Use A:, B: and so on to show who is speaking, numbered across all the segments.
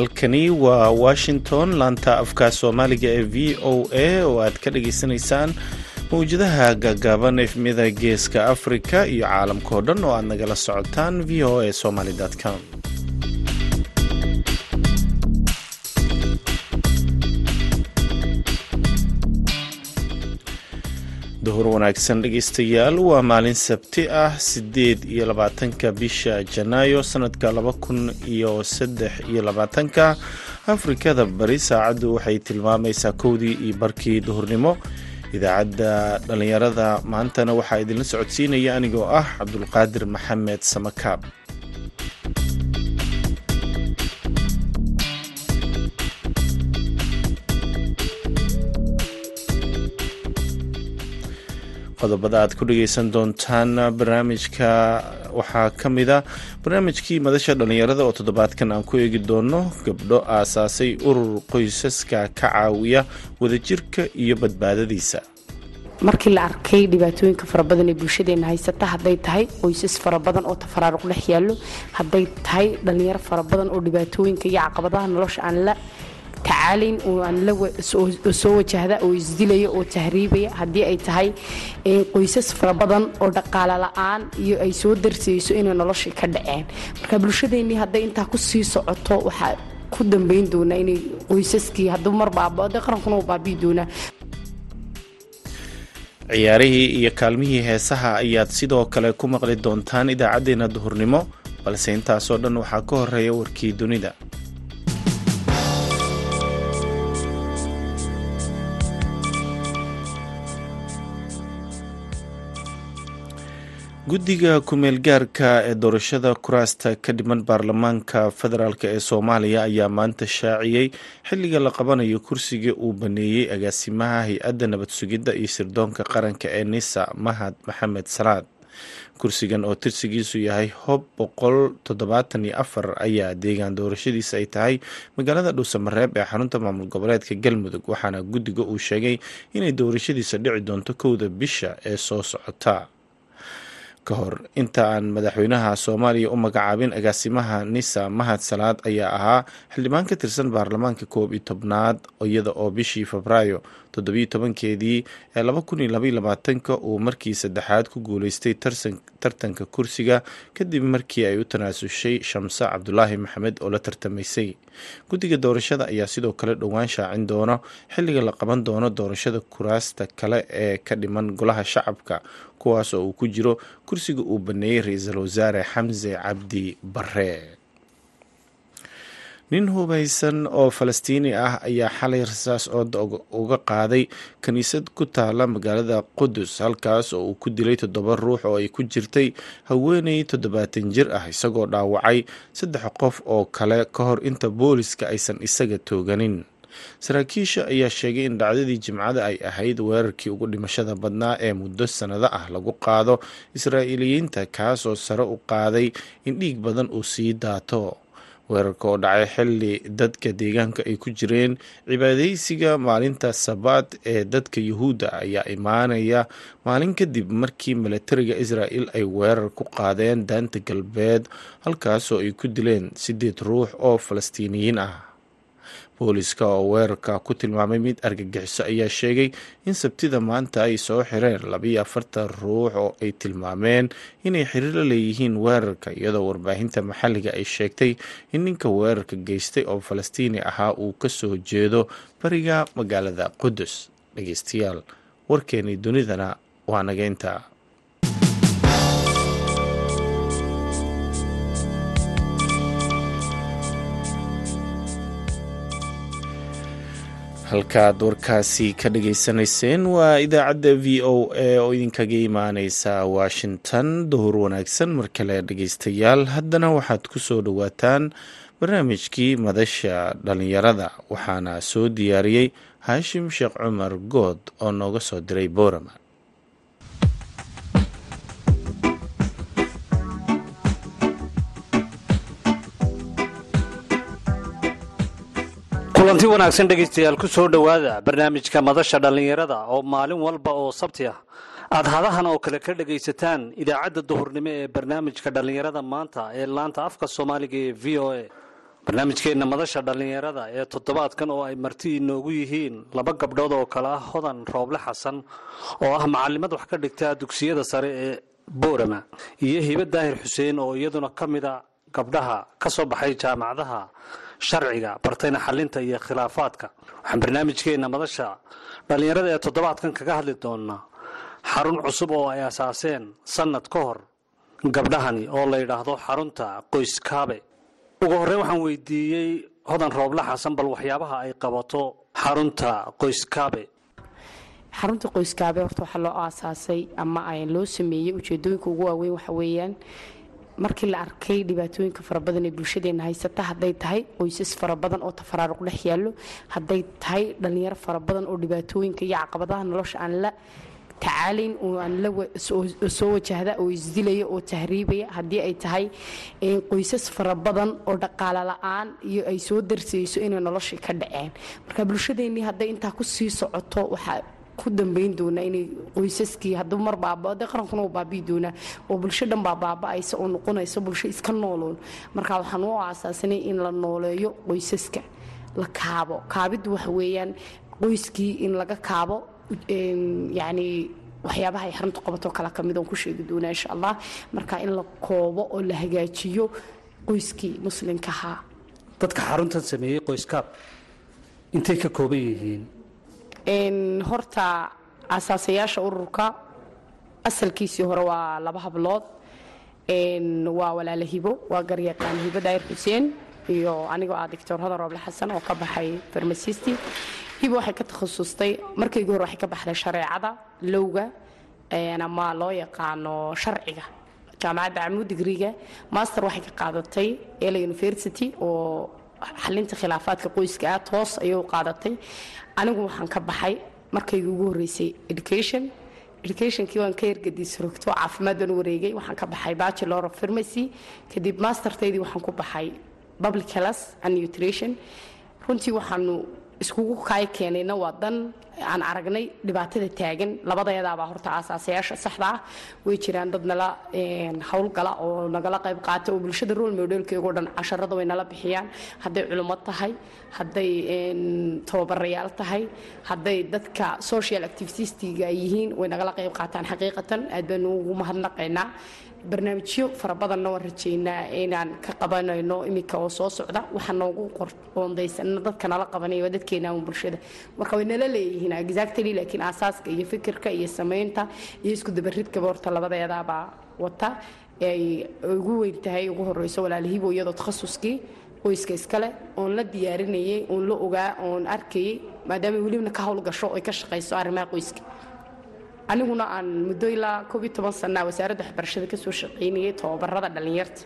A: halkani waa washington. Laanta afka soomaaliga ee v o a oo aad ka dhagaysanaysaan mawjadaha gaagaaban efmida geeska afrika iyo caalamkao dhan oo aad nagala socotaan v o a somaly com duhur wanaagsan dhegaystayaal. Waa maalin sabti ah siddeed iyo labaatanka bisha janaayo sanadka laba kun iyo saddex iyo labaatanka. Afrikada bari saacaddu waxay tilmaamaysaa kowdii iyo barkii duhurnimo. Idaacadda dhallinyarada maantana waxaa idinla socodsiinaya anigoo ah cabdulqaadir maxamed samakaab qodobada aad ku dhageysan doontaan barnaamijka. Waxaa ka mida barnaamijkii madasha dhallinyarada oo toddobaadkan aan ku eegi doono gabdho aasaasay urur qoysaska ka caawiya wadajirka iyo badbaadadiisa.
B: Markii la arkay dhibaatooyinka fara badan ee bulshadeena haysata hadday tahay qoysas fara badan oo tafaraaruq dhex yaallo hadday tahay dhallinyaro fara badan oo dhibaatooyinka iyo caqabadaha nolosha aan la tacaalayn oo soo wajahda oo isdilaya oo tahriibaya haddii ay tahay qoysas fara oo dhaqaale la'aan iyo ay soo darsayso inay nolosha ka dhaceen. Marka bulshadeennii hadday intaa ku socoto waxaa ku dambayn doonaa inay qoysaskii hadduu mar baabade qarankuna uu baabi'i doonaa
A: ciyaarihii iyo kaalmihii heesaha ayaad sidoo kale ku maqli doontaan idaacaddeenna duhurnimo balse intaasoo dhan waxaa ka horreeya warkii dunida guddiga ku-meel gaarka ee doorashada kuraasta ka dhiman baarlamaanka federaalk ee soomaaliya ayaa maanta shaaciyey xilliga la qabanayo kursiga uu baneeyey agaasimaha hay'adda nabad sugidda iyo sirdoonka qaranka ee nisa mahad maxamed salaad. Kursigan oo tirsigiisu yahay hob boqol toddobaatan iyo afar ayaa deegaan doorashadiisa ay tahay magaalada dhuusamareeb ee xarunta maamul goboleedka galmudug waxaana guddiga uu sheegay inay doorashadiisa dhici doonto kowda bisha ee soo socota ka hor. Inta aan madaxweynaha soomaaliya u magacaabin agaasimaha nisa mahad salaad ayaa ahaa xildhibaan ka tirsan baarlamaanka koob iyo tobnaad iyada oo bishii febraayo toddobiyo tobankeedii ee laba kun iyo labaiyo labaatanka uu markii saddexaad ku guuleystay tartanka kursiga kadib markii ay u tanaasushay shamse cabdulaahi maxamed oo la tartamaysay. Guddiga doorashada ayaa sidoo kale dhowaan shaacin doono xilliga la qaban doono doorashada kuraasta kale ee ka dhiman golaha shacabka kuwaas oo uu ku jiro kursiga uu baneeyey ra'iisul wasaare xamse cabdi bare nin hubaysan oo falastiini ah ayaa xalay rasaas ooda uga qaaday kiniisad ku taala magaalada qudus halkaas oo uu ku dilay toddoba ruux oo ay ku jirtay haweeney toddobaatan jir ah isagoo dhaawacay saddex qof oo kale ka hor inta booliska aysan isaga tooganin saraakiisha ayaa sheegay in dhacdadii jimcada ay ahayd weerarkii ugu dhimashada badnaa ee muddo sannado ah lagu qaado israa'iiliyiinta kaasoo sare u qaaday in dhiig badan uu sii daato. Weerarka oo dhacay xilli dadka deegaanka ay ku jireen cibaadaysiga maalinta sabaad ee dadka yuhuudda ayaa imaanaya. Maalin kadib markii milatariga israa'el ay weerar ku qaadeen daanta galbeed halkaasoo ay ku dileen siddeed ruux oo falastiiniyiin ah booliska oo weerarka ku tilmaamay mid argagixiso ayaa sheegay in sabtida maanta ay soo xireen labiyo afartan ruux oo ay tilmaameen inay xiriir la leeyihiin weerarka iyadoo warbaahinta maxalliga ay sheegtay in ninka weerarka geystay oo falastiini ahaa uu ka soo jeedo bariga magaalada qudus dhegeystayaal warkeenii dunidana waa nageynta halkaad warkaasi ka dhageysanayseen waa idaacadda v o a oo idinkaga imaaneysa washington. Duhur wanaagsan mar kale dhegeystayaal haddana waxaad ku soo dhowaataan barnaamijkii madasha dhallinyarada waxaana soo diyaariyey haashim sheekh cumar good oo nooga soo diray boorama
C: kulanti wanaagsan dhegaystayaal ku soo dhowaada barnaamijka madasha dhallinyarada oo maalin walba oo sabti ah. Aad hadahan oo kale ka dhagaysataan idaacadda duhurnimo ee barnaamijka dhallinyarada maanta ee laanta afka soomaaliga ee v o a. Barnaamijkeenna madasha dhallinyarada ee toddobaadkan oo ay marti inoogu yihiin laba gabdhood oo kale ah hodan rooble xasan oo ah macalimad wax ka dhigta dugsiyada sare ee boorama iyo hibe daahir xuseen oo iyaduna ka mida gabdhaha ka soo baxay jaamacadaha sharciga bartayna xalinta iyo khilaafaadka. Waxaan barnaamijkeenna madasha dhallinyarada ee toddobaadkan kaga hadli doonaa xarun cusub oo ay asaaseen sannad ka hor gabdhahani oo la yidhaahdo xarunta qoyskaabe. Ugu horreyn waxaan weydiiyey hodan rooble xasan bal waxyaabaha ay qabato xarunta qoyskaabe.
B: Xarunta qoyskaabe horta waxaa loo aasaasay ama loo sameeyey ujeedooyinka ugu waaweyn waxa weeyaan markii la arkay dhibaatooyinka fara badan ee bulshadeena haysata hadday tahay qoysas fara badan oo tafaraaruq dhex yaallo hadday tahay dhallinyaro fara badan oo dhibaatooyinka iyo caqabadaha nolosha aan la tacaalayn oo aan soo wajahda oo isdilaya oo tahriibaya haddii ay tahay qoysas fara badan oo dhaqaalo la'aan iyo ay soo darsayso inay noloshii ka dhaceen. Marka bulshadeennii hadday intaa ku sii socoto waxaa ku dambayn doonaa inay qoysaskii hadduu mar baaba de qarankuna uu baabi'i doonaa oo bulsho dhan baa oo noqonaysa bulsho iska nooloon. Marka waxaan u aasaasanay in la nooleeyo qoysaska la kaabo. Kaabiddu waxa weeyaan qoyskii in laga kaabo yacni waxyaabaha ay xarunta qabatoo kale ka oon ku sheegi doonaa insha allah. Marka in la koobo oo la hagaajiyo qoyskii muslimka ahaa.
C: Dadka xaruntan sameeyey qoyskaab intay ka kooban yihiin
B: horta asaasayaasha ururka asalkiisii hore waa laba hablood. Waa walaala hibo waa garyaqaan hibo daayir xuseen iyo anigoo ah doctor hodan rooble xasan oo ka baxay farmasisti hibo waxay ka takhasustay markaygii hore waxay ka baxday shareecada lowga ama loo yaqaano sharciga jaamacadda camuu digriga master waxay ka qaadatay ela university oo xalinta khilaafaadka qoyska ah toos ayay u qaadatay. Anigu waxaan ka baxay markaygii ugu horreysay education. Educationkii waan ka ergadiis rogto caafimaad baan u wareegay. Waxaan ka baxay bachelor of pharmacy. Kadib mastertaydii waxaan ku baxay public health and nutrition. Runtii waxaanu iskugu kaay keenayna waa dan aan aragnay dhibaatada taagan. Labadayadaa horta aasaasayaasha saxda ah. Way jiraan dad nala howlgala oo nagala qayb qaata oo bulshada rol modelkeego dhan casharada way nala bixiyaan. Hadday culimo tahay hadday tababarayaal tahay hadday dadka social activitistiga ay yihiin way nagala qayb qaataan xaqiiqatan. Aad baanu ugu mahadnaqaynaa barnaamijyo fara badanna rajaynaa inaan ka qabanayno iminka oo soo socda. Waxaa noogu qoondaysan dadka nala qabanaya waa dadkeena un bulshada. Marka way nala leeyihiin exactly laakiin aasaaska iyo fikirka iyo samaynta iyo isku dabaridkaba horta labadeedaabaa wata ay ugu weyn tahay ugu horeyso walaalahiibo iyadoo takhasuskii qoyska iskale oon la diyaarinayay oon la ogaa oon arkayay maadaama welibna ka howlgasho oy ka shaqayso arrimaha qoyska aniguna aan muddo ilaa koob toban sanaa wasaaradda waxbarashada ka soo shaqaynayay tababarada dhallinyarta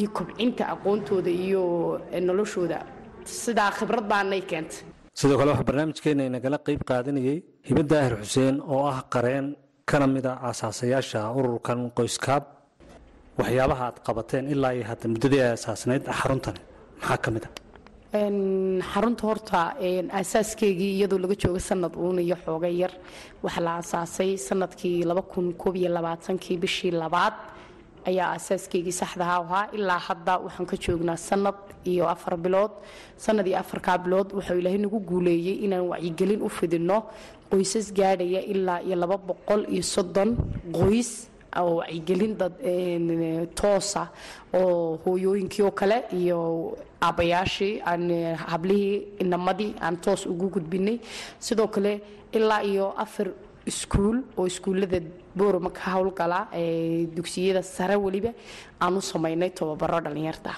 B: iyo kobcinta aqoontooda iyo noloshooda. Sidaa khibrad baanay keentay.
C: Sidoo kale waxaa barnaamijkeena inagala qayb qaadanayay hibe daahir xuseen oo ah qareen kana mid a aasaasayaasha ururkan qoyskaab. Waxyaabaha aad qabateen ilaa iyo hadda muddadii ay asaasnayd xaruntani maxaa ka mid a
B: xarunta horta aasaaskeygii iyadoo laga jooga sanad uun iyo xooga yar. Waxaa la aasaasay sannadkii kii bishii labaad ayaa aasaaskeygii saxdaha ahaa. Ilaa hadda waxaan ka joognaa sanad iyo afar bilood. Sanad afarkaa bilood wuxuu ilaahay nagu guuleeyey inaan wacyigelin u fidino qoysas gaadhaya ilaa iyo laba boqol iyo soddon qoys oo wacyigelin toosa oo hooyooyinkii oo kale iyo aabbayaashii aan hablihii inamadii aan toos ugu gudbinay. Sidoo kale ilaa iyo afar iskuul oo iskuullada boorama ka howlgala dugsiyada sare weliba aan u samaynay tababaro dhallinyarta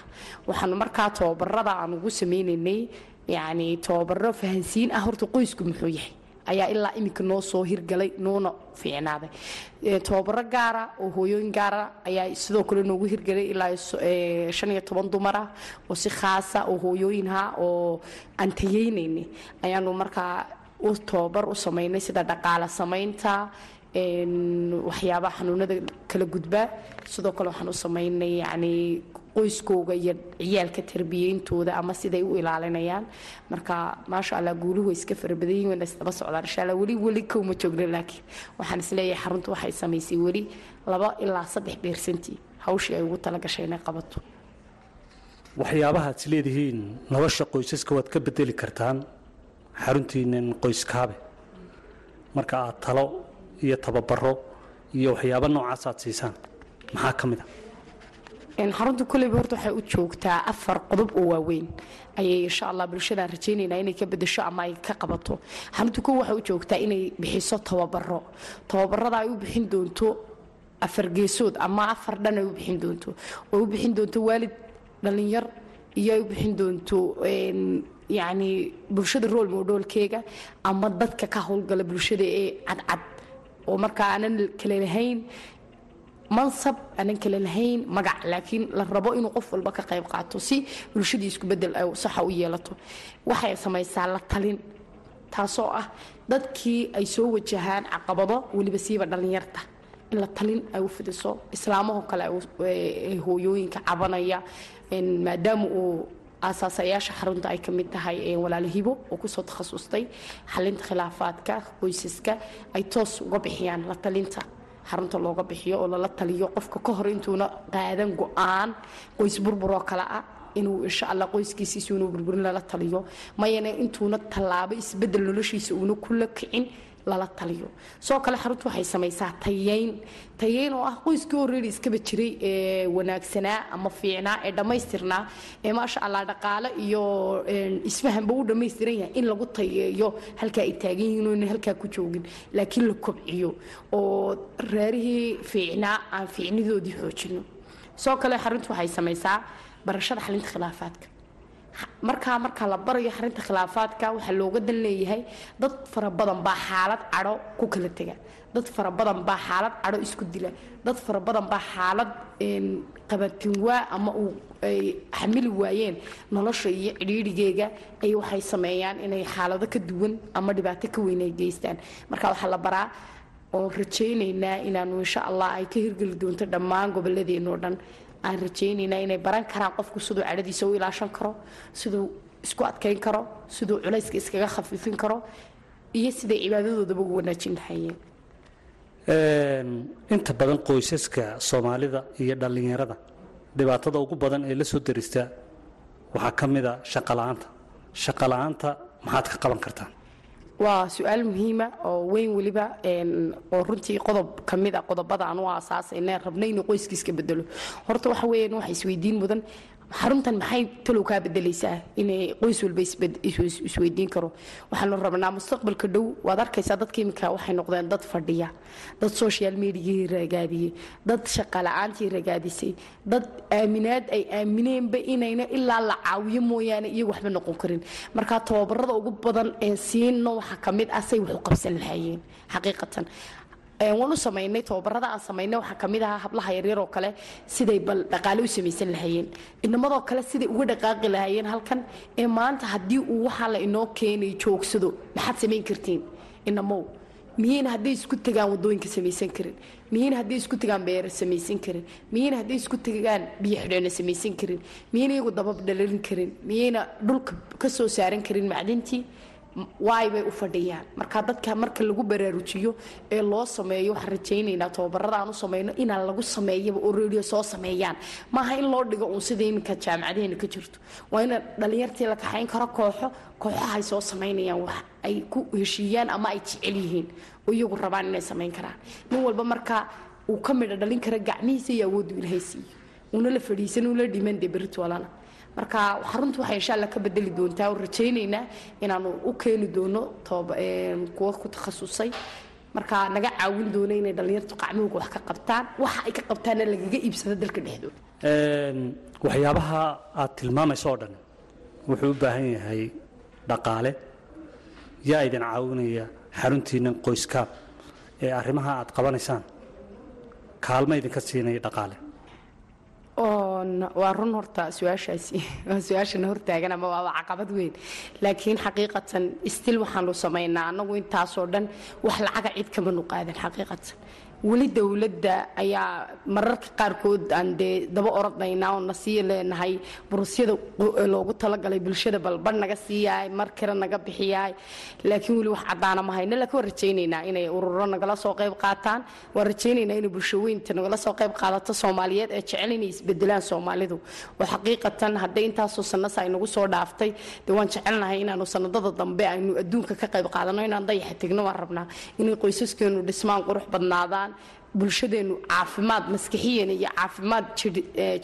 B: waxaanu markaa tababarada aan ugu sameynaynay yani tababaro fahansiin ah horta qoysku muxuu yahay ayaa ilaa iminka noo soo hirgalay noona fiicnaaday. Tababaro gaara oo hooyooyin gaara ayaa sidoo kale noogu hirgalay ilaa shan iyo toban dumar ah oo si khaasa oo hooyooyinha oo aan tayeynayna ayaanu markaa u tababar u samaynay sida dhaqaale samaynta waxyaabaha xanuunada kala gudbaa sidoo kale waxaan u samaynay yani qoyskooga iyo ciyaalka tarbiyeyntooda ama siday u ilaalinayaan. Marka maasha allah guuluhu way iska farabadayin wayna isdaba socdaan. Insha allah weli weli kowma joogna laakiin waxaan is leeyahay xaruntu waxay samaysay weli laba ilaa saddex beersantii hawshii ay ugu talagashay inay qabato.
C: Waxyaabaha ad is leedihiin nolosha qoysaska waad ka bedeli kartaan. Xaruntiinan qoyskaabe. Marka aad talo iyo tababaro iyo waxyaaba noocaas aad siisaan maxaa ka mid a
B: xarunta koleyba horta waxay u joogtaa afar qodob oo waaweyn. Ayay insha allah bulshadaan rajaynaynaa inay ka bedesho ama ay ka qabato. Xarunta kow waxay u joogtaa inay bixiso tababaro tababarada ay u bixin doonto afar geesood ama afar dhan ay u bixin doonto. Oo u bixin doonto waalid dhallinyar iyo ay u bixin doonto yacni bulshada rool moodhoolkeega ama dadka ka howlgala bulshada ee cadcad. Oo markaa aanan kale lahayn mansab aanan kale lahayn magac laakiin la rabo inuu qof walba ka qayb qaato si bulshadii isku bedel saxa u yeelato. Waxay samaysaa la talin taasoo ah dadkii ay soo wajahaan caqabado weliba siiba dhallinyarta. In la talin ay u fidiso islaamahoo kale hooyooyinka cabanaya maadaama uu aasaasayaasha xarunta ay ka tahay walaalo oo ku soo takhasustay xalinta khilaafaadka qoysaska ay toos uga bixiyaan la talinta xarunta looga bixiyo oo lala taliyo qofka ka hor intuuna qaadan go'aan qoys burburoo kale ah inuu insha alla qoyskiisiisa inuu burburin lala taliyo. Mayana intuuna tallaabo isbeddel noloshiisa uuna kula kicin lala taliyo. Sidoo kale xaruntu waxay samaysaa tayeyn. Tayeyn oo ah qoyskii horreeri iskaba jiray ee wanaagsanaa ama fiicnaa ee dhammaystirnaa ee maasha allah dhaqaale iyo isfahanba u dhammaystiran yahay in lagu tayeeyo halkaa ay taagan yihiin oo halkaa ku joogin. Laakiin la kobciyo oo reerihii fiicnaa aan fiicnidoodii xoojino. Sidoo kale xaruntu waxay samaysaa barashada xalinta khilaafaadka markaa marka la barayo xarinta khilaafaadka waxaa looga dan leeyahay dad fara baa xaalad cadho ku kala tega dad fara baa xaalad cadho isku dila. Dad fara baa xaalad qabatinwaa ama uu xamili waayeen nolosha iyo cidhiidhigeega ay waxay sameeyaan inay xaalado ka duwan ama dhibaato ka weyn ay geystaan. Marka waxaa la baraa oo rajaynaynaa inaanu insha allah ay ka hirgeli doonto dhammaan goboladeenoo dhan aan rajaynaynaa inay baran karaan qofku siduu cadhadiisa u ilaashan karo siduu isku adkayn karo siduu culayska iskaga khafiifin karo iyo siday cibaadadoodaba ugu wanaajin lahayeen
C: inta badan qoysaska soomaalida iyo dhallinyarada dhibaatada ugu badan ee la soo darista waxaa ka mid a shaqola'aanta shaqola'aanta maxaad ka qaban kartaan
B: waa su'aal muhiima oo weyn weliba oo runtii qodob ka mid a qodobada aan u aasaasayna rabna inuu qoyskiiska bedelo horta waxa weeyaan waxa isweydiin mudan xaruntan maxay talow kaa bedelaysaa inay qoys walba isweydiin karo? Waxaanu rabnaa mustaqbalka dhow. Waad arkaysaa dadka iminka waxay noqdeen dad fadhiya dad social mediagii ragaadiyey dad shaqala-aantii ragaadisay dad aaminaad ay aamineenba inayna ilaa la caawiyo mooyaane iyagu waxba noqon karin. Marka tababarada ugu badan ee siino waxaa ka mid ah say wax u qabsan lahaayeen xaqiiqatan waan u samaynay tababarada aan samaynay waxaa ka mid ahaa hablaha yaryar oo kale siday bal dhaqaale u samaysan lahayeen inamadoo kale siday uga dhaqaaqi lahaayeen halkan ee maanta haddii uu waxaa la inoo keenay joogsado maxaad samayn kartiin? Inamow miyayna hadday isku tagaan waddooyinka samaysan karin? Miyayna hadday isku tagaan beero samaysan karin? Miyayna hadday isku tagaan biyo samaysan karin? Miyayna iyagu dabab dhalalin karin? Miyayna dhulka ka soo saaran karin macdintii waay bay u fadhiyaan marka dadka marka lagu baraarujiyo ee loo sameeyo waxaan rajaynaynaa tababarada aan u samayno inaan lagu sameeyaba oo reediyo soo sameeyaan. Maaha in loo dhigo uun sida iminka jaamacadaheena ka jirto. Waa in dhalinyartii la kaxayn karo kooxo kooxahay soo samaynayaan wax ay ku heshiiyaan ama ay jecel yihiin. Oo iyagu rabaan inay samayn karaan. Nin walba marka uu ka midha dhalin kara gacmihiisa iyo awooddu ilaahay siiyo. Una la fadhiisan una dhiman dee beritwalana marka xaruntu waxay insha alla ka bedeli doontaa. Oo rajaynaynaa inaanu u keeni doono kuwa ku takhasusay. Marka naga caawin doono inay dhallinyartu qacmahooga wax ka qabtaan. Waxa ay ka qabtaanna lagaga iibsado dalka dhexdooda.
C: Waxyaabaha aad tilmaamayso oo dhan wuxuu u baahan yahay dhaqaale. Yaa idin caawinaya xaruntiinnan qoyskaab ee arrimaha aad qabanaysaan. Kaalma idinka siinaya dhaqaale
B: waa run horta su'aashaasi. Waa su'aashana hortaagan ama waaba caqabad weyn. Laakiin xaqiiqatan stil waxaanu samaynaa. Annagu intaasoo dhan wax lacaga cid kamanu qaadan xaqiiqatan weli dowladda ayaa mararka qaarkood aan dee daba orodnaynaa oo na leenahay burusyada loogu talagalay bulshada balbadh naga siiyahay mar kale naga bixiyahay laakiin weli wax caddaana ma hayno laakiin waan rajaynaynaa inay ururo nagala soo qayb qaataan. Waan rajaynaynaa inay bulshaweynta nagala soo qayb qaadato soomaaliyeed ee jecel inay isbedelaan soomaalidu. Oo xaqiiqatan hadday intaasoo sanasa ay nagu soo dhaaftay dee waan jecelnahay inaanu sanadada dambe aynu adduunka ka qayb qaadano inaan dayaxa tegno waan rabnaa inay qoysaskeenu dhismaan qurux badnaadaan bulshadeenu caafimaad maskixiyan iyo caafimaad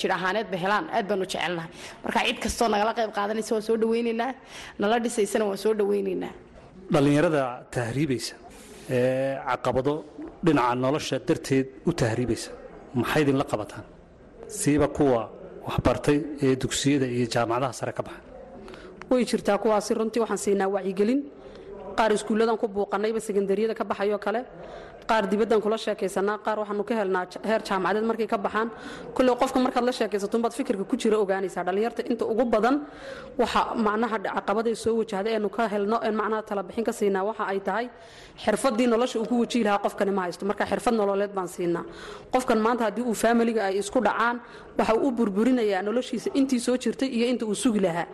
B: jir ahaaneedba helaan. Aad baanu jecelnahay. Marka cid kastoo nagala qayb qaadanaysa waan soo dhawaynaynaa nala dhisaysana waan soo dhawaynaynaa
C: dhallinyarada tahriibaysa ee caqabado dhinaca nolosha darteed u tahriibaysa. Maxay idinla qabataan? Siiba kuwa waxbartay ee dugsiyada iyo jaamacadaha sare ka baxa
D: way jirtaa kuwaasi runtii waxaan siinaa wacyigelin. Qaar iskuulladan ku buuqanayba sekandariyada ka baxayoo kale qaar dibaddan kula sheekaysanaa qaar waxaanu ka helnaa heer jaamacadeed markay ka baxaan. Kulley qofka markaad la sheekaysato unbaad fikirka ku jira ogaanaysaa. Dhallinyarta inta ugu badan waxa macnaha caqabaday soo wajahda eenu ka helno een macnaha talabixin ka siinaa waxa ay tahay xirfadii nolosha uu ku wajihi lahaa qofkani ma haysto. Marka xirfad nololeed baan siinaa. Qofkan maanta haddii uu faamiliga ay isku dhacaan waxa uu burburinayaa noloshiisa intii soo jirtay iyo inta uu sugi lahaa.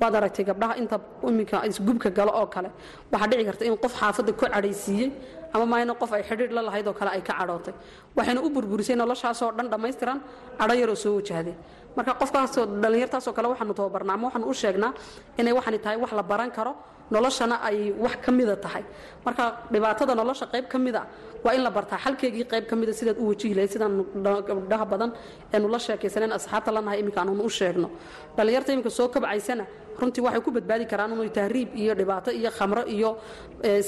D: Waad aragtay gabdhaha inta iminka isgubka galo oo kale. Waxaa dhici karta in qof xaafadda ku cadhaysiiyey ama maayna qof ay xidhiidh la lahayd oo kale ay ka cadhootay. Waxayna u burburisay noloshaasoo dhan dhammaystiran cadho yaroo soo wajahday marka qofkaasoo dhallinyartaasoo kale waxaanu tababarnaa ama waxaanu u sheegnaa inay waxani tahay wax la baran karo noloshana ay wax ka mida tahay. Marka dhibaatada nolosha qayb ka mida waa in la bartaa xalkeegii qayb ka mida sidaad u wajihi lahayd sidaan gabdhaha badan eenu la sheekaysaneen asxaabta lanahay iminka aanunu u sheegno. Dhallinyarta iminka soo kabcaysana runtii waxay ku badbaadi karaan inay tahriib iyo dhibaato iyo khamro iyo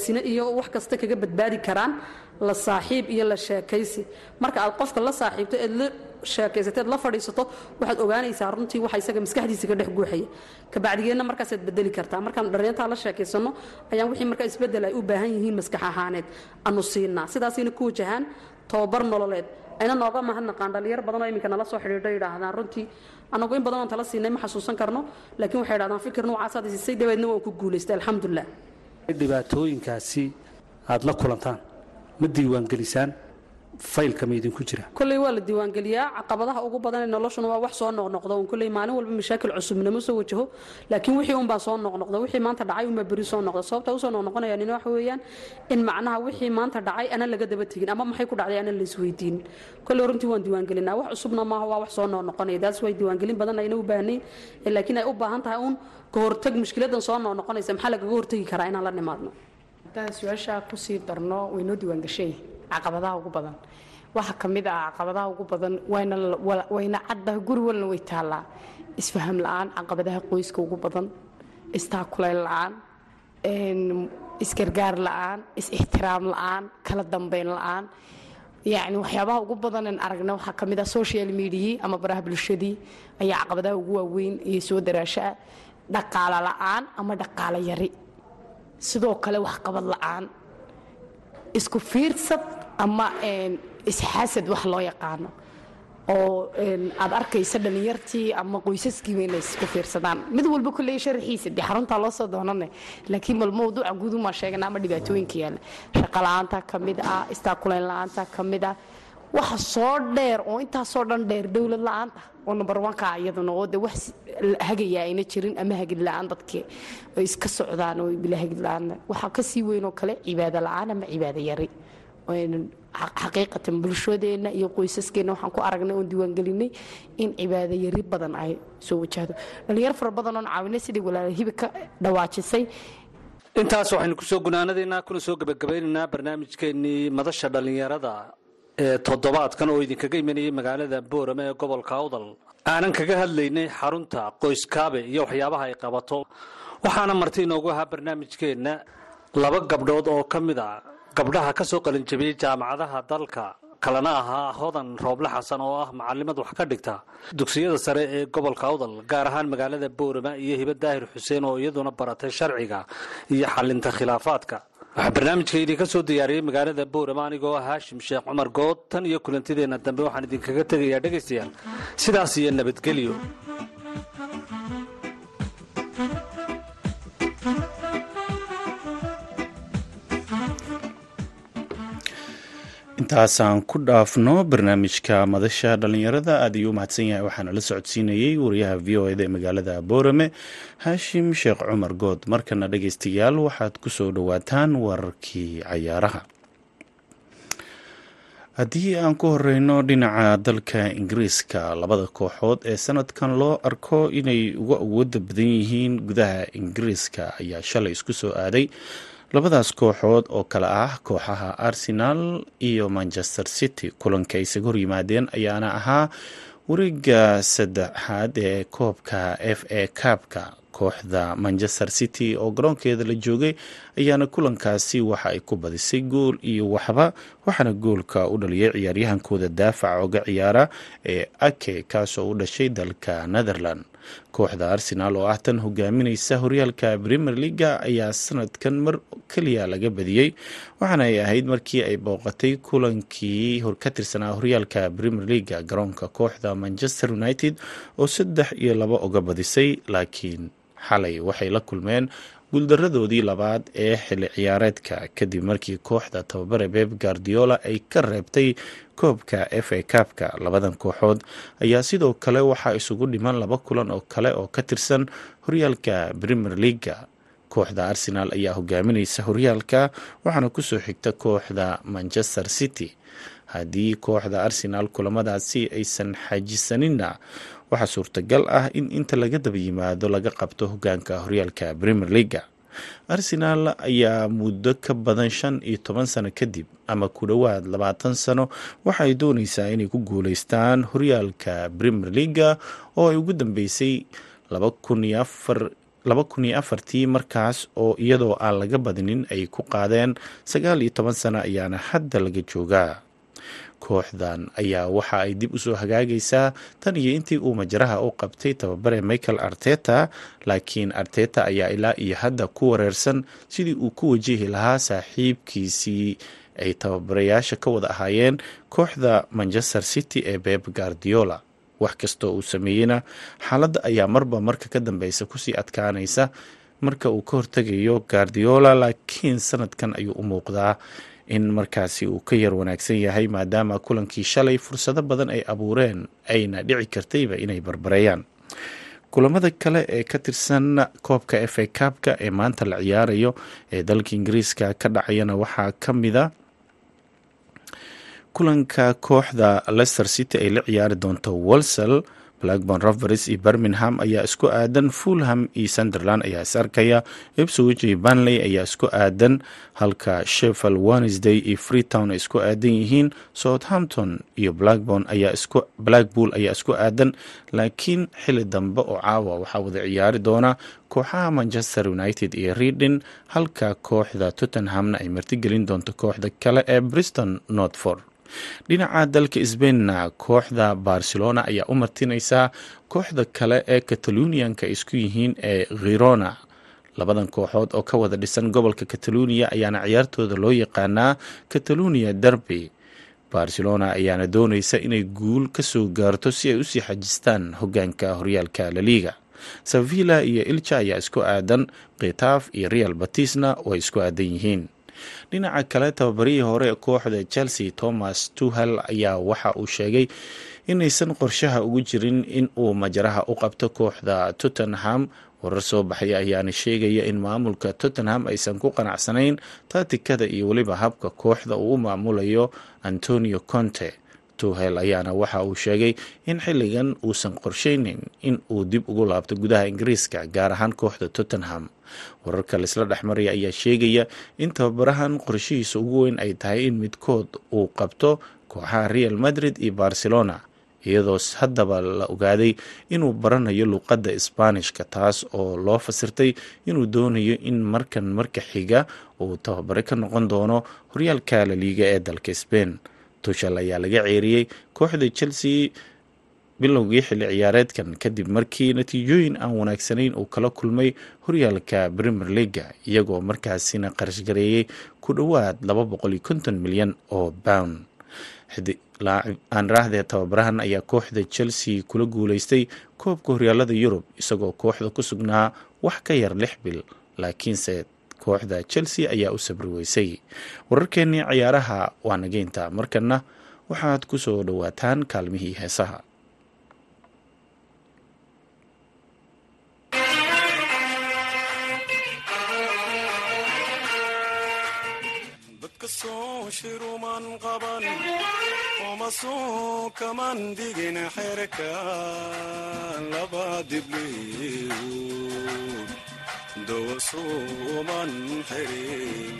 D: sine iyo wax kasta kaga badbaadi karaan la saaxiib iyo la sheekaysi. Marka aad qofka la saaxiibto eed la sheekaysateed la fadhiisato waxaad ogaanaysaa runtii waxa isaga maskaxdiisa ka dhex guuxaya. Kabacdigeenna markaasaad bedeli kartaa. Markaan dhallinyartaa la sheekaysano ayaan wixii markaa isbeddel ay u baahan yihiin maskax ahaaneed anu siinaa. Sidaasayna ku wajahaan tababar nololeed ayna nooga mahadnaqaan dhallinyar badan oo iminka nala soo xidhiidho yidhaahdaan. Runtii annagu in badan oon tala siinay ma xasuusan karno laakiin waxay yidhahdaan fikir nuucaasaad isisay dabeedna waan ku guulaystay alxamdulilah
C: dhibaatooyinkaasi aad la kulantaan. Ma diiwaangelisaan faylka ma idinku jira.
D: Kolley waa la diiwaangeliyaa. Caqabadaha ugu badan ee noloshuna waa wax soo noqnoqda. Un kolley maalin walba mashaakil cusub nama soo wajaho laakiin wixii unbaa soo noqnoqda. Wixii maanta dhacay unbaa beri soo noqda. Sababta u soo noqnoqonayaan in waxa weeyaan in macnaha wixii maanta dhacay ana laga daba tegin ama maxay ku dhacday ana laisweydiinin kolley runtii waan diiwaangelinaa. Wax cusubna maaha waa wax soo noqnoqonaya. Daas way diiwaangelin badan ayna u baahnayn. Laakiin ay u baahan tahay uun ka hortag mushkiladan soo noqnoqonaysa. Maxaa lagaga hortagi karaa inaan la nimaadno?
B: Haddaan su'aashaa ku sii darno waynoo diiwaangashay caqabadaha ugu badan. Waxaa ka mid ah caqabadaha ugu badan wayna caddaha guri walna way taallaa. Isfaham la'aan caqabadaha qoyska ugu badan. Istaakulayl la'aan isgargaar la'aan is-ixtiraam la'aan kala dambeyn la'aan. Yacni waxyaabaha ugu badanen aragna waxaa ka mid ah social mediai ama baraha bulshadii ayaa caqabadaha ugu waaweyn iyo soo daraashaa dhaqaalo la'aan ama dhaqaalo yari. Sidoo kale waxqabad la'aan. Isku fiirsad ama isxaasad wax loo yaqaano. Oo aad arkaysa dhallinyartii ama qoysaskiiba inay isku fiirsadaan. Mid walba kulley sharaxiisa dee xaruntaa loo soo doonane laakiin bal mawduuca guudumaa sheegana ama dhibaatooyinka yaalla. Shaqo la'aanta ka mid ah istaakulayn la'aanta ka mid ah. Waxa soo dheer oo intaasoo dhan dheer dowlad la'aanta oo number onka iyaduna oo de wax hagayaa ayna jirin ama hagid la'aan dadkii ay iska socdaan oo bila hagid la'aan. Waxaa ka sii weyn oo kale cibaado la'aan ama cibaado yari xaqiiqatan bulshadeenna iyo qoysaskeenna waxaan ku aragnay oon diiwaangelinay in cibaado yari badan ay soo wajahdo dhalinyar fara badan oon caawinay sidii walaala hibi ka dhawaajisay.
C: Intaas waxaynu ku soo gunaanadaynaa kuna soo gebagabaynaynaa barnaamijkeennii madasha dhallinyarada ee toddobaadkan oo idinkaga imanayay magaalada boorame ee gobolka awdal. Aanan kaga hadlaynay xarunta qoyskaabe iyo waxyaabaha ay qabato. Waxaana marti inoogu ahaa barnaamijkeenna laba gabdhood oo ka mid a gabdhaha ka soo qalinjabiyey jaamacadaha dalka kalena ahaa hodan rooble xasan oo ah macalimad wax ka dhigta dugsiyada sare ee gobolka awdal gaar ahaan magaalada boorama iyo hibe daahir xuseen oo iyaduna baratay sharciga iyo xalinta khilaafaadka. Waxaa barnaamijka idinka soo diyaariyey magaalada boorama anigoo ah haashim sheekh cumar good tan iyo kulantideenna dambe waxaan idinkaga tegayaa dhegaystayaal sidaas iyo nabadgelyo
A: intaasaan ku dhaafno barnaamijka madasha dhalinyarada aad ayuu mahadsan yahay waxaana la socodsiinayey wariyaha v o eda ee magaalada boorame haashim sheekh cumar good. Markana dhegeystayaal waxaad ku soo dhowaataan wararkii cayaaraha. Haddii aan ku horeyno dhinaca dalka ingiriiska labada kooxood ee sanadkan loo arko inay uga awooda badan yihiin gudaha ingiriiska ayaa shalay isku soo aaday labadaas kooxood oo kale ah kooxaha arsenal iyo manchester city kulanka ay isaga horyimaadeen ayaana ahaa wareega saddexaad ee koobka f a kaabka kooxda manchester city oo garoonkeeda la joogay ayaana kulankaasi waxa ay ku badisay gool iyo waxba waxaana goolka u dhaliyay ciyaaryahankooda daafaca oga ciyaara ee ake kaasoo u dhashay dalka netherland kooxda arsenal oo ah tan hogaamineysa horyaalka premier leaga ayaa sanadkan mar keliya laga badiyey waxaana ay ahayd markii ay booqatay kulankii ka tirsanaa horyaalka premier leaga garoonka kooxda manchester united oo saddex iyo laba oga badisay laakiin xalay waxay la kulmeen guuldaradoodii labaad ee xili ciyaareedka kadib markii kooxda tababare beb guardiola ay ka reebtay koobka f a kaabka labadan kooxood. Ayaa sidoo kale waxaa isugu dhiman laba kulan oo kale oo ka tirsan horyaalka premier leaga kooxda arsenal ayaa hogaamineysa horyaalka waxaana ku soo xigta kooxda manchester city. Haddii kooxda arsenal kulamadaasi aysan xajisaninna waxaa suurtagal ah in inta laga daba yimaado laga qabto hogaanka horyaalka premier leaga arsenal ayaa muddo ka badan shan iyo toban sano kadib ama ku dhowaad labaatan sano waxaay dooneysaa inay ku guuleystaan horyaalka premier leaga oo ay ugu dambeysay laba kun iyo afartii markaas oo iyadoo aan laga badinin ay ku qaadeen sagaal iyo toban sano ayaana hadda laga joogaa kooxdan ayaa waxa ay dib u soo hagaagaysaa tan iyo intii uu majaraha u qabtay tababare michael arteta laakiin arteta ayaa ilaa iyo hadda ku wareersan sidii uu ku wajihi lahaa saaxiibkiisii ay tababarayaasha ka wada ahaayeen kooxda manchester city ee beb guardiola. Wax kastoo uu sameeyeyna xaaladda ayaa marba marka ka dambeysa ku sii adkaanaysa marka uu ka hortegayo guardiola laakiin sanadkan ayuu u muuqdaa in markaasi uu ka yar wanaagsan yahay maadaama kulankii shalay fursado badan ay abuureen ayna dhici kartayba inay barbareeyaan. Kulamada kale ee ka tirsan koobka f a kaabka ee maanta la ciyaarayo ee dalka ingiriiska ka dhacayana waxaa ka mida kulanka kooxda leicester city ay la ciyaari doonto walsel blackburn rovers iyo birmingham ayaa isku aadan fulham iyo sunderland ayaa is arkaya ipswich iyo banley ayaa isku aadan halka sheffield wednesday iyo freetown ay isku aadan yihiin southampton iyo blackburn ayaa isku blackpool ayaa isku aadan laakiin xili dambe oo caawa waxaa wada ciyaari doona kooxaha manchester united iyo reading halka kooxda tottenhamna ay martigelin doonto kooxda kale ee briston northford dhinaca dalka sbainna kooxda barcelona ayaa u martineysaa kooxda kale ee kataluniyanka isku yihiin ee khirona labadan kooxood oo ka wada dhisan gobolka kataluuniya ayaana ciyaartooda loo yaqaanaa kataluuniya derby. Barcelona ayaana dooneysa inay guul ka soo gaarto si ay u sii xajistaan hogaanka horyaalka laliga sevilla iyo ilja ayaa isku aadan khitaaf iyo real batisna way isku aadan yihiin dhinaca kale tababarihii hore kooxda chelsea thomas tuhal ayaa waxa uu sheegay inaysan qorshaha ugu jirin in uu majaraha u qabto kooxda tottenham. Warar soo baxaya ayaana sheegaya in maamulka tottenham aysan ku qanacsanayn taatikada iyo weliba habka kooxda uu u maamulayo antonio conte tuhel ayaana waxa uu sheegay in xilligan uusan qorsheynin in uu dib ugu laabto gudaha ingiriiska gaar ahaan kooxda tottenham. Wararka laisla dhexmaraya ayaa sheegaya in tababarahan qorshihiisa ugu weyn ay tahay in midkood uu qabto kooxaha real madrid iyo barcelona iyadoo haddaba la ogaaday inuu baranayo luuqadda isbaanishka taas oo loo fasirtay inuu doonayo in markan marka xiga uu tababare ka noqon doono horyaalka laliiga ee dalka sbain tushal ayaa laga ceeriyey. Kooxda chelsea bilowgii xilli ciyaareedkan kadib markii natiijooyin aan wanaagsanayn uu kala kulmay horyaalka premier leaga iyagoo markaasina qarashgareeyey ku dhowaad milyan oo pound. Aan raahdee tababarahan ayaa kooxda chelsea kula guuleystay koobka horyaalada yurub isagoo kooxda ku sugnaa wax ka yar lix bil laakiinse kooxda chelsea ayaa u sabri weysay wararkeennii ciyaaraha waa nageynta markana waxaad ku soo dhowaataan kaalmihii heesaha
E: dowasuuman xirin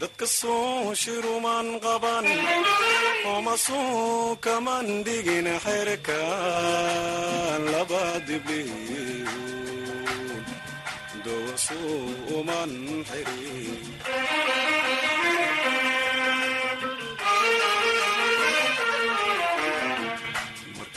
E: dadka soo shiruman qaban oma soo kaman digin xerka laba dibliw dowasuuman xirin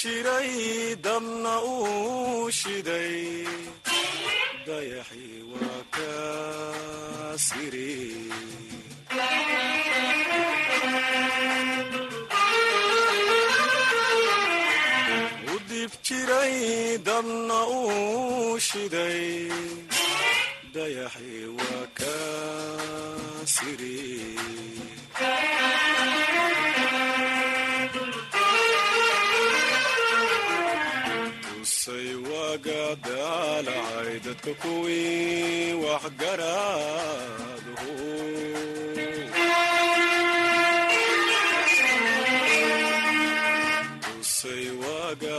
E: jiray dabna uu shiday dayaxii waa ka siri u dib jiray dabna uu shiday dayaxii waa ka siri waaga daalacay dadka kuwii waxgaraadhu tusay waaga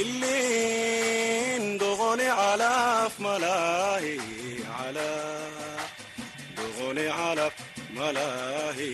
E: ilin doqoni calaf malaahi doqoni calaf malaahi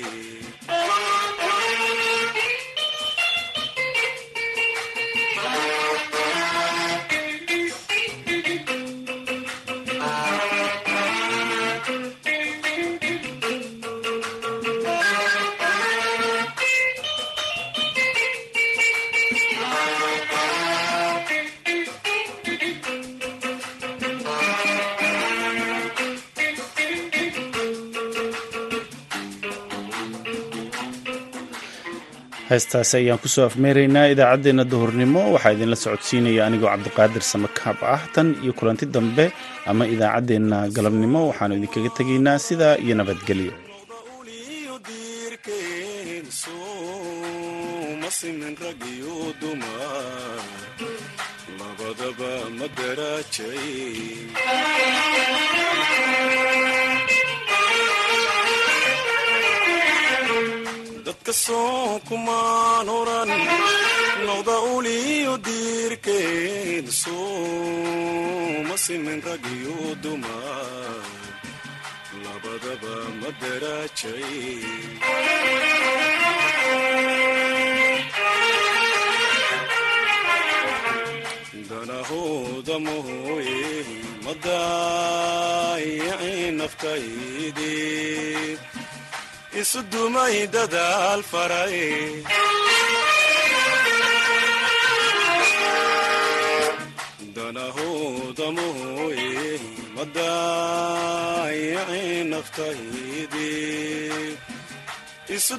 A: heestaasi ayaan ku soo afmeeraynaa idaacaddeenna duhurnimo. Waxaa idinla socodsiinaya anigoo cabdiqaadir samakaab ah tan iyo kulanti dambe ama idaacaddeenna galabnimo. Waxaanu idinkaga tegaynaa sidaa iyo nabadgelyo
E: sooma simin rag iyo dumar labadaba ma daraajay danahooda mooye ma daayicin naftaydii isu dumay dadaal faray danahooda mooye ma daayicin naftaydii isu